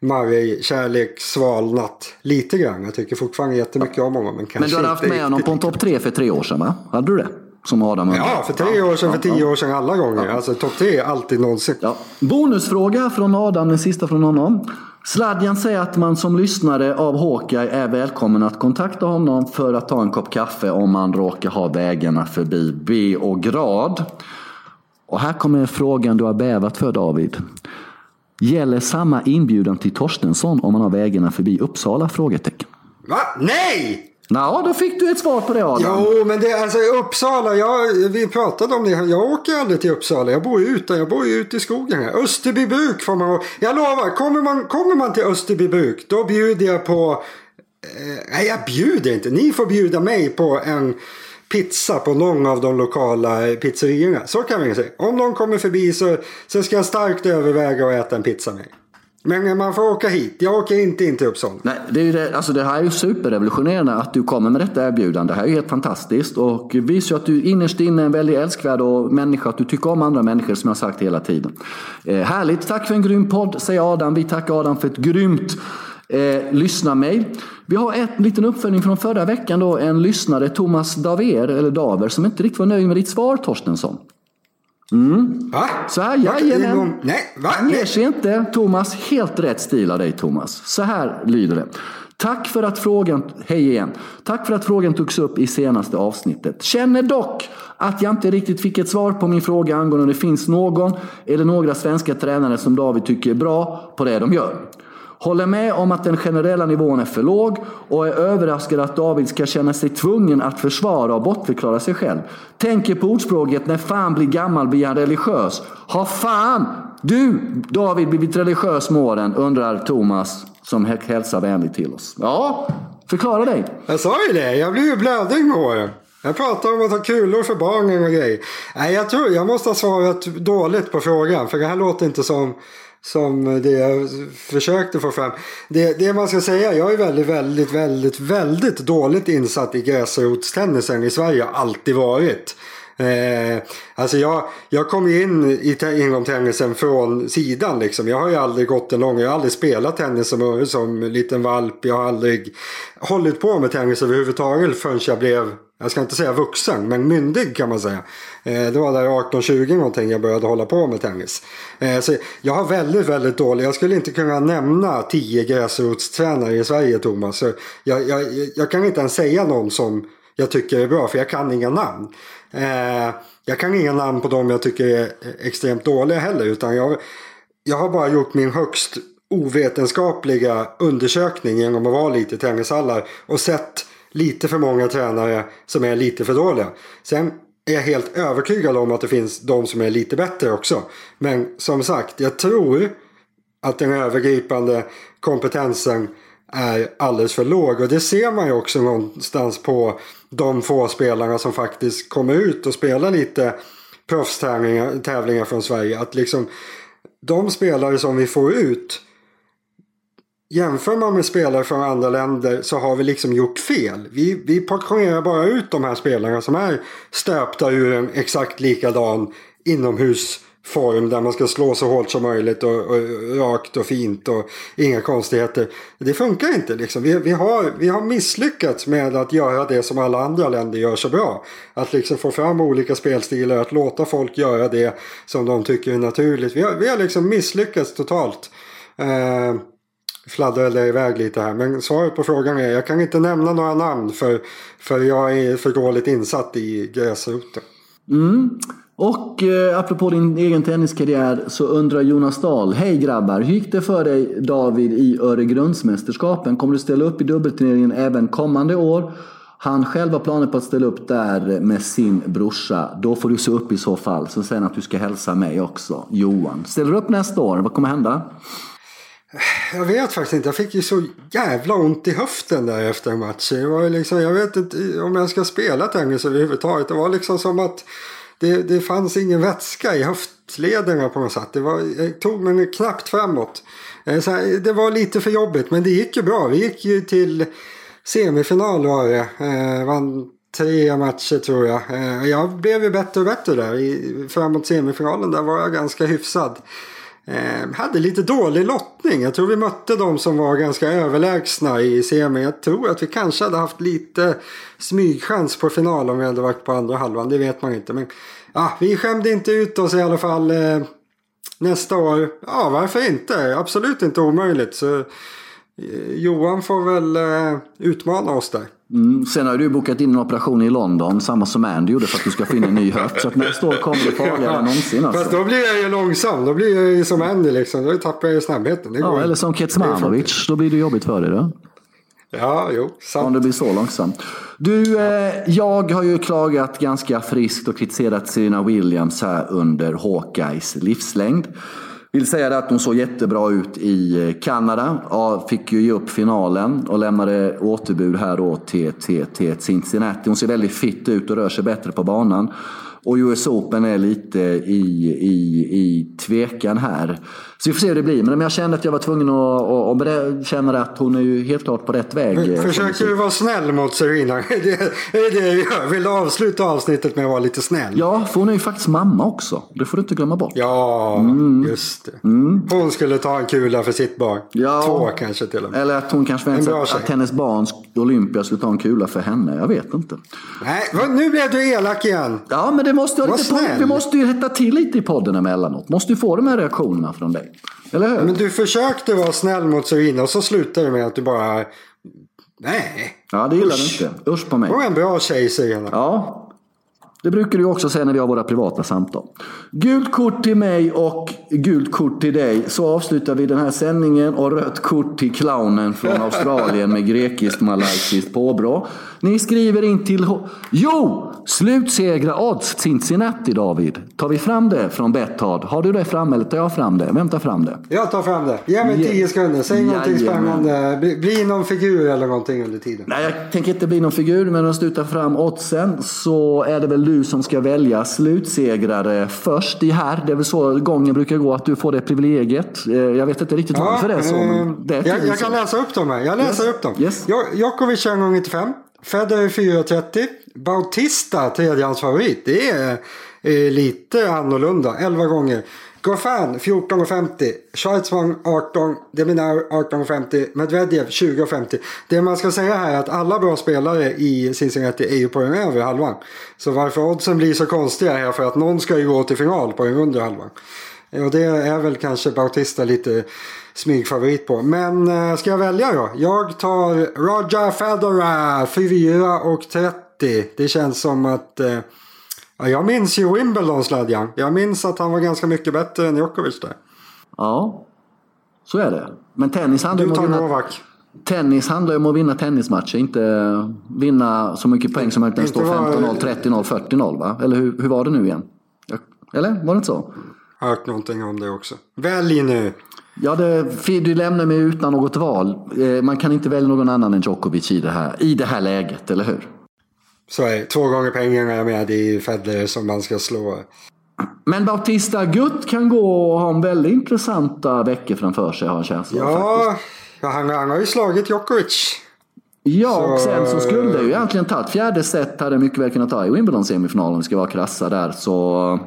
Murray-kärlek svalnat lite grann. Jag tycker fortfarande jättemycket om honom. Men, Men du hade haft med honom på en topp tre för tre år sedan, va? Hade du det? Som Adam undrade. Ja, för tre år sedan, för ja, tio år sedan, alla gånger. Alltså topp tre, alltid någonsin. Ja. Bonusfråga från Adam, den sista från honom. Sladjan säger att man som lyssnare av Hawkeye är välkommen att kontakta honom för att ta en kopp kaffe om man råkar ha vägarna förbi Beograd. Och här kommer frågan du har bävat för David. Gäller samma inbjudan till Torstensson om man har vägarna förbi Uppsala? Frågetecken. Va? Nej! Ja, då fick du ett svar på det Adam. Jo, men det, alltså Uppsala, jag, vi pratade om det. Jag åker aldrig till Uppsala. Jag bor ju ute, jag bor ju ute i skogen här. Österbybruk får man Jag lovar, kommer man, kommer man till Österbybruk då bjuder jag på... Eh, nej, jag bjuder inte. Ni får bjuda mig på en pizza på någon av de lokala eh, pizzerierna. Så kan vi säga. Om någon kommer förbi så, så ska jag starkt överväga att äta en pizza med. Men man får åka hit. Jag åker inte in till Uppsala. Nej, det, är det, alltså det här är ju superrevolutionerande att du kommer med detta erbjudande. Det här är ju helt fantastiskt och visar ju att du innerst inne är en väldigt älskvärd och människa. Att du tycker om andra människor som jag har sagt hela tiden. Eh, härligt, tack för en grym podd säger Adam. Vi tackar Adam för ett grymt eh, lyssnarmail. Vi har en liten uppföljning från förra veckan då. En lyssnare, Thomas Daver, eller Daver, som inte riktigt var nöjd med ditt svar Torstensson. Va? Så här, jajamän. Nej, va? Han ger sig inte. Thomas, helt rätt stil av dig Thomas. Så här lyder det. Tack för att frågan, hej igen. Tack för att frågan togs upp i senaste avsnittet. Känner dock att jag inte riktigt fick ett svar på min fråga angående om det finns någon eller några svenska tränare som David tycker är bra på det de gör. Håller med om att den generella nivån är för låg och är överraskad att David ska känna sig tvungen att försvara och bortförklara sig själv. Tänker på ordspråket när fan blir gammal blir han religiös. Har fan du David blivit religiös med åren? Undrar Thomas som hälsar vänligt till oss. Ja, förklara dig. Jag sa ju det, jag blir ju blödig med åren. Jag pratar om att ha kulor för barnen och grejer. Nej, jag tror jag måste ha svarat dåligt på frågan. För det här låter inte som, som det jag försökte få fram. Det, det man ska säga, jag är väldigt, väldigt, väldigt, väldigt dåligt insatt i gräsrotstennisen i Sverige. Har alltid varit. Eh, alltså jag, jag kom ju in i te- ingångstennisen från sidan liksom. Jag har ju aldrig gått en lång, jag har aldrig spelat tennis som, som liten valp. Jag har aldrig hållit på med tennis överhuvudtaget förrän jag blev, jag ska inte säga vuxen, men myndig kan man säga. Eh, det var där 18-20 någonting jag började hålla på med tennis. Eh, så jag har väldigt, väldigt dålig, jag skulle inte kunna nämna 10 gräsrotstränare i Sverige Thomas. Så jag, jag, jag kan inte ens säga någon som jag tycker är bra för jag kan inga namn. Eh, jag kan inga namn på dem jag tycker är extremt dåliga heller. Utan jag, jag har bara gjort min högst ovetenskapliga undersökning genom att vara lite i tennishallar. Och sett lite för många tränare som är lite för dåliga. Sen är jag helt övertygad om att det finns de som är lite bättre också. Men som sagt, jag tror att den övergripande kompetensen är alldeles för låg. Och det ser man ju också någonstans på de få spelarna som faktiskt kommer ut och spelar lite proffstävlingar tävlingar från Sverige. Att liksom de spelare som vi får ut Jämför man med spelare från andra länder så har vi liksom gjort fel. Vi, vi portionerar bara ut de här spelarna som är stöpta ur en exakt likadan inomhusform där man ska slå så hårt som möjligt och, och rakt och fint och inga konstigheter. Det funkar inte liksom. Vi, vi, har, vi har misslyckats med att göra det som alla andra länder gör så bra. Att liksom få fram olika spelstilar, att låta folk göra det som de tycker är naturligt. Vi har, vi har liksom misslyckats totalt. Eh, fladdrade iväg lite här. Men svaret på frågan är jag kan inte nämna några namn för, för jag är för dåligt insatt i gräsroten. Mm. Och eh, apropå din egen tenniskarriär så undrar Jonas Dahl. Hej grabbar, hur gick det för dig David i Öregrundsmästerskapen? Kommer du ställa upp i dubbelturneringen även kommande år? Han själv har planer på att ställa upp där med sin brorsa. Då får du se upp i så fall. Så säger han att du ska hälsa mig också, Johan. Ställer du upp nästa år? Vad kommer hända? Jag vet faktiskt inte. Jag fick ju så jävla ont i höften där efter matchen. Det var liksom, jag vet inte om jag ska spela tennis överhuvudtaget. Det var liksom som att det, det fanns ingen vätska i höftlederna på något sätt. Det var, jag tog mig knappt framåt. Eh, så här, det var lite för jobbigt men det gick ju bra. Vi gick ju till semifinal var det. Eh, vann tre matcher tror jag. Eh, jag blev ju bättre och bättre där. I, framåt semifinalen där var jag ganska hyfsad. Eh, hade lite dålig lottning. Jag tror vi mötte de som var ganska överlägsna i semi. Jag tror att vi kanske hade haft lite smygchans på final om vi hade varit på andra halvan. Det vet man inte. Men ja, vi skämde inte ut oss i alla fall. Eh, nästa år, ja varför inte? Absolut inte omöjligt. Så Johan får väl eh, utmana oss där. Mm, sen har du bokat in en operation i London, samma som Andy gjorde för att du ska in en ny höft. Så att nästa år kommer det farligare än någonsin. Alltså. Fast då blir jag ju långsam. Då blir jag ju som Andy liksom. Då tappar jag ju snabbheten. Ja, eller som Kecmanovic. Då blir det jobbigt för dig då. Ja, jo, sant. Om det blir så långsamt. Du, eh, jag har ju klagat ganska friskt och kritiserat Serena Williams här under Hawkeyes livslängd. Vill säga att hon såg jättebra ut i eh, Kanada. Ja, fick ju ge upp finalen och lämnade återbud här då till, till, till Cincinnati. Hon ser väldigt fit ut och rör sig bättre på banan. Och US Open är lite i, i, i tvekan här. Så vi får se hur det blir. Men jag kände att jag var tvungen att... Och, och känner att hon är ju helt klart på rätt väg. Eh, försöker du vara snäll mot Serena? Det är det jag gör. Vill du avsluta avsnittet med att vara lite snäll? Ja, för hon är ju faktiskt mamma också. Det får du inte glömma bort. Ja, mm. just det. Mm. Hon skulle ta en kula för sitt barn. Ja. Två kanske till och med. Eller att hon kanske väntar att, att hennes barns Olympia skulle ta en kula för henne. Jag vet inte. Nej, nu blev du elak igen. Ja, men det måste jag lite på, vi måste ju rätta till lite i podden emellanåt. Måste ju få de här reaktionerna från dig. Eller hur? Men du försökte vara snäll mot Serena och så slutade det med att du bara... Nej. Ja, det gillar du inte. Usch på mig. Hon är en bra tjej, Serena. Ja. Det brukar du också säga när vi har våra privata samtal. Gult kort till mig och gult kort till dig. Så avslutar vi den här sändningen. Och rött kort till clownen från Australien med grekiskt malaysiskt påbrå. Ni skriver in till... Jo! Slutsegra odds Cincinnati David. Tar vi fram det från Betthard? Har du det framme eller tar jag fram det? Vem tar fram det? Jag tar fram det. Ge mig tio sekunder. Säg ja, någonting spännande. Bli, bli någon figur eller någonting under tiden. Nej, jag tänker inte bli någon figur. Men om du tar fram oddsen så är det väl du som ska välja slutsegrare först i här. Det är väl så gången brukar gå att du får det privilegiet. Eh, jag vet inte riktigt varför ja, det är så. Men det är jag, jag kan läsa upp dem här. Jag läser yes. upp dem. Yes. Djokovic en gång 95. Federer 4.30. Bautista, tredjehandsfavorit. Det är eh, lite annorlunda. 11 gånger. Goffin 14.50. Schweizman 18. Deminar 18.50. Medvedev 20.50. Det man ska säga här är att alla bra spelare i Cincinnati är ju på den övre halvan. Så varför oddsen blir så konstiga är för att någon ska ju gå till final på den undre halvan. Och det är väl kanske Bautista lite smygfavorit på. Men äh, ska jag välja då? Jag tar Roger Federer 4 och 30. Det känns som att ja, jag minns ju Wimbledon sladjan. Jag minns att han var ganska mycket bättre än Djokovic där. Ja, så är det. Men tennis handlar om att vinna... Tennis handlar ju om att vinna tennismatcher, inte vinna så mycket poäng som möjligt. Den står 15-0, 30-0, 40-0 va? Eller hur, hur var det nu igen? Eller var det inte så? Hört någonting om det också. Välj nu! Ja, det, du lämnar mig utan något val. Eh, man kan inte välja någon annan än Djokovic i det här, i det här läget, eller hur? Så är det. Två gånger pengarna är med i Federer som man ska slå. Men Bautista Gutt kan gå och ha en väldigt intressanta veckor framför sig har en känsla Ja, han, han har ju slagit Djokovic. Ja, så... och sen så skulle det ju egentligen tagit fjärde set hade mycket väl kunnat ta i Wimbledon-semifinalen om vi ska vara krassa där. Så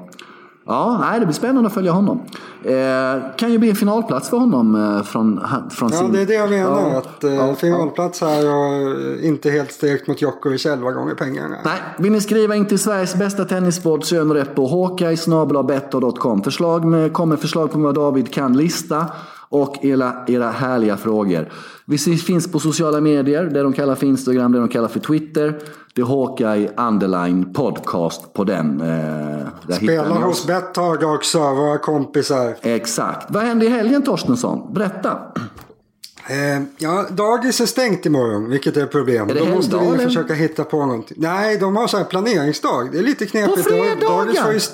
Ja, nej, det blir spännande att följa honom. Eh, kan ju bli en finalplats för honom eh, från, från sin... Ja, det är det jag menar. Ja, att eh, ja, finalplats här och inte helt stekt mot Djokovic 11 gånger pengarna. Nej, vill ni skriva in till Sveriges bästa tennispodd så gör ni rätt på hawkeye Förslag med, kommer förslag på vad David kan lista. Och era, era härliga frågor. Vi finns på sociala medier, det de kallar för Instagram, det de kallar för Twitter. Det är Hawkeye Underline Podcast på den. Eh, Spelar hos Betthard också, våra kompisar. Exakt. Vad händer i helgen Torstensson? Berätta. Eh, ja, dagis är stängt imorgon, vilket är ett problem. Är Då måste vi eller? försöka hitta på någonting. Nej, de har så här planeringsdag. Det är lite knepigt. På fredagar? Dagis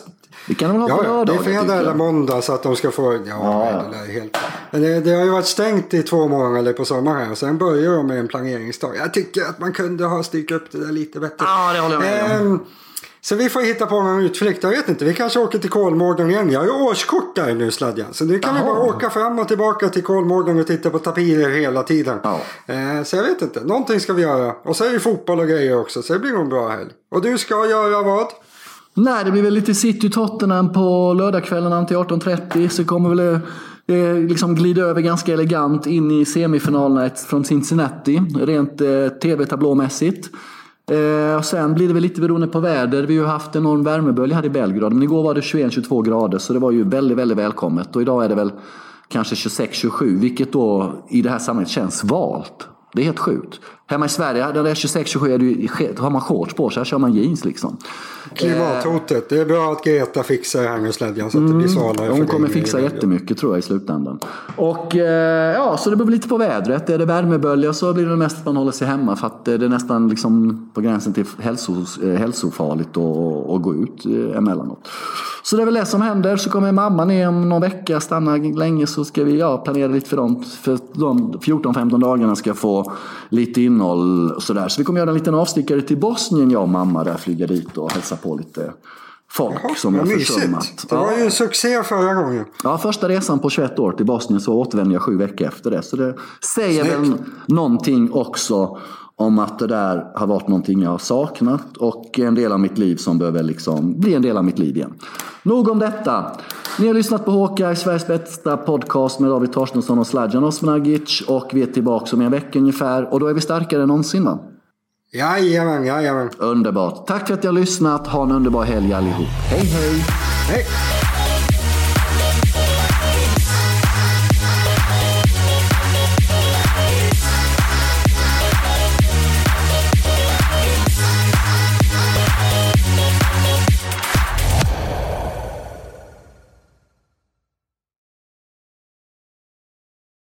det kan de ha på ja, lördag. Det är fredag eller måndag så att de ska få... Ja, ja. Det, helt... Men det, det, har ju varit stängt i två månader på sommaren. Och sen börjar de med en planeringsdag. Jag tycker att man kunde ha styrt upp det där lite bättre. Ja, det håller jag med om. Ehm, så vi får hitta på någon utflykt. Jag vet inte, vi kanske åker till Kolmården igen. Jag har ju årskort där nu Sladjan. Så nu kan Aha. vi bara åka fram och tillbaka till Kolmården och titta på tapirer hela tiden. Ja. Eh, så jag vet inte, någonting ska vi göra. Och så är det fotboll och grejer också. Så det blir nog en bra helg. Och du ska göra vad? Nej, det blir väl lite City Tottenham på lördagskvällen till 18.30. Så kommer väl det liksom glida över ganska elegant in i semifinalerna från Cincinnati. Rent eh, tv-tablåmässigt. Eh, och sen blir det väl lite beroende på väder. Vi har ju haft en enorm värmebölja här i Belgrad. Men igår var det 21-22 grader så det var ju väldigt, väldigt välkommet. Och idag är det väl kanske 26-27 vilket då i det här sammanhanget känns valt. Det är helt sjukt. Hemma i Sverige, där det är 26-27, har man shorts på sig. Här kör man jeans liksom. Klimathotet. Det är bra att Greta fixar Hangelslädjan så att det blir mm. svalare. Hon kommer fixa jättemycket tror jag i slutändan. Och eh, ja, så det beror lite på vädret. Är det värmebölja så blir det mest att man håller sig hemma. För att det är nästan liksom på gränsen till hälsos, eh, hälsofarligt att, gå ut eh, emellanåt. Så det är väl det som händer. Så kommer mamma ner om någon vecka, stannar länge så ska vi ja, planera lite för dem. För de 14-15 dagarna ska få lite innehåll och sådär. Så vi kommer göra en liten avstickare till Bosnien, jag och mamma, där flyga dit och hälsa på lite folk Jaha, som har försummat. Det var ju en succé förra gången. Ja, första resan på 21 år till Bosnien så återvände jag sju veckor efter det. Så det säger Snyggt. väl någonting också om att det där har varit någonting jag har saknat och en del av mitt liv som behöver liksom bli en del av mitt liv igen. Nog om detta. Ni har lyssnat på Håka, Sveriges bästa podcast med David Torstensson och Sladjan Osmanagic och vi är tillbaka om en vecka ungefär och då är vi starkare än någonsin va? Jajamän, jajamän. Underbart. Tack för att ni har lyssnat. Ha en underbar helg allihop. Hej hej! Hej!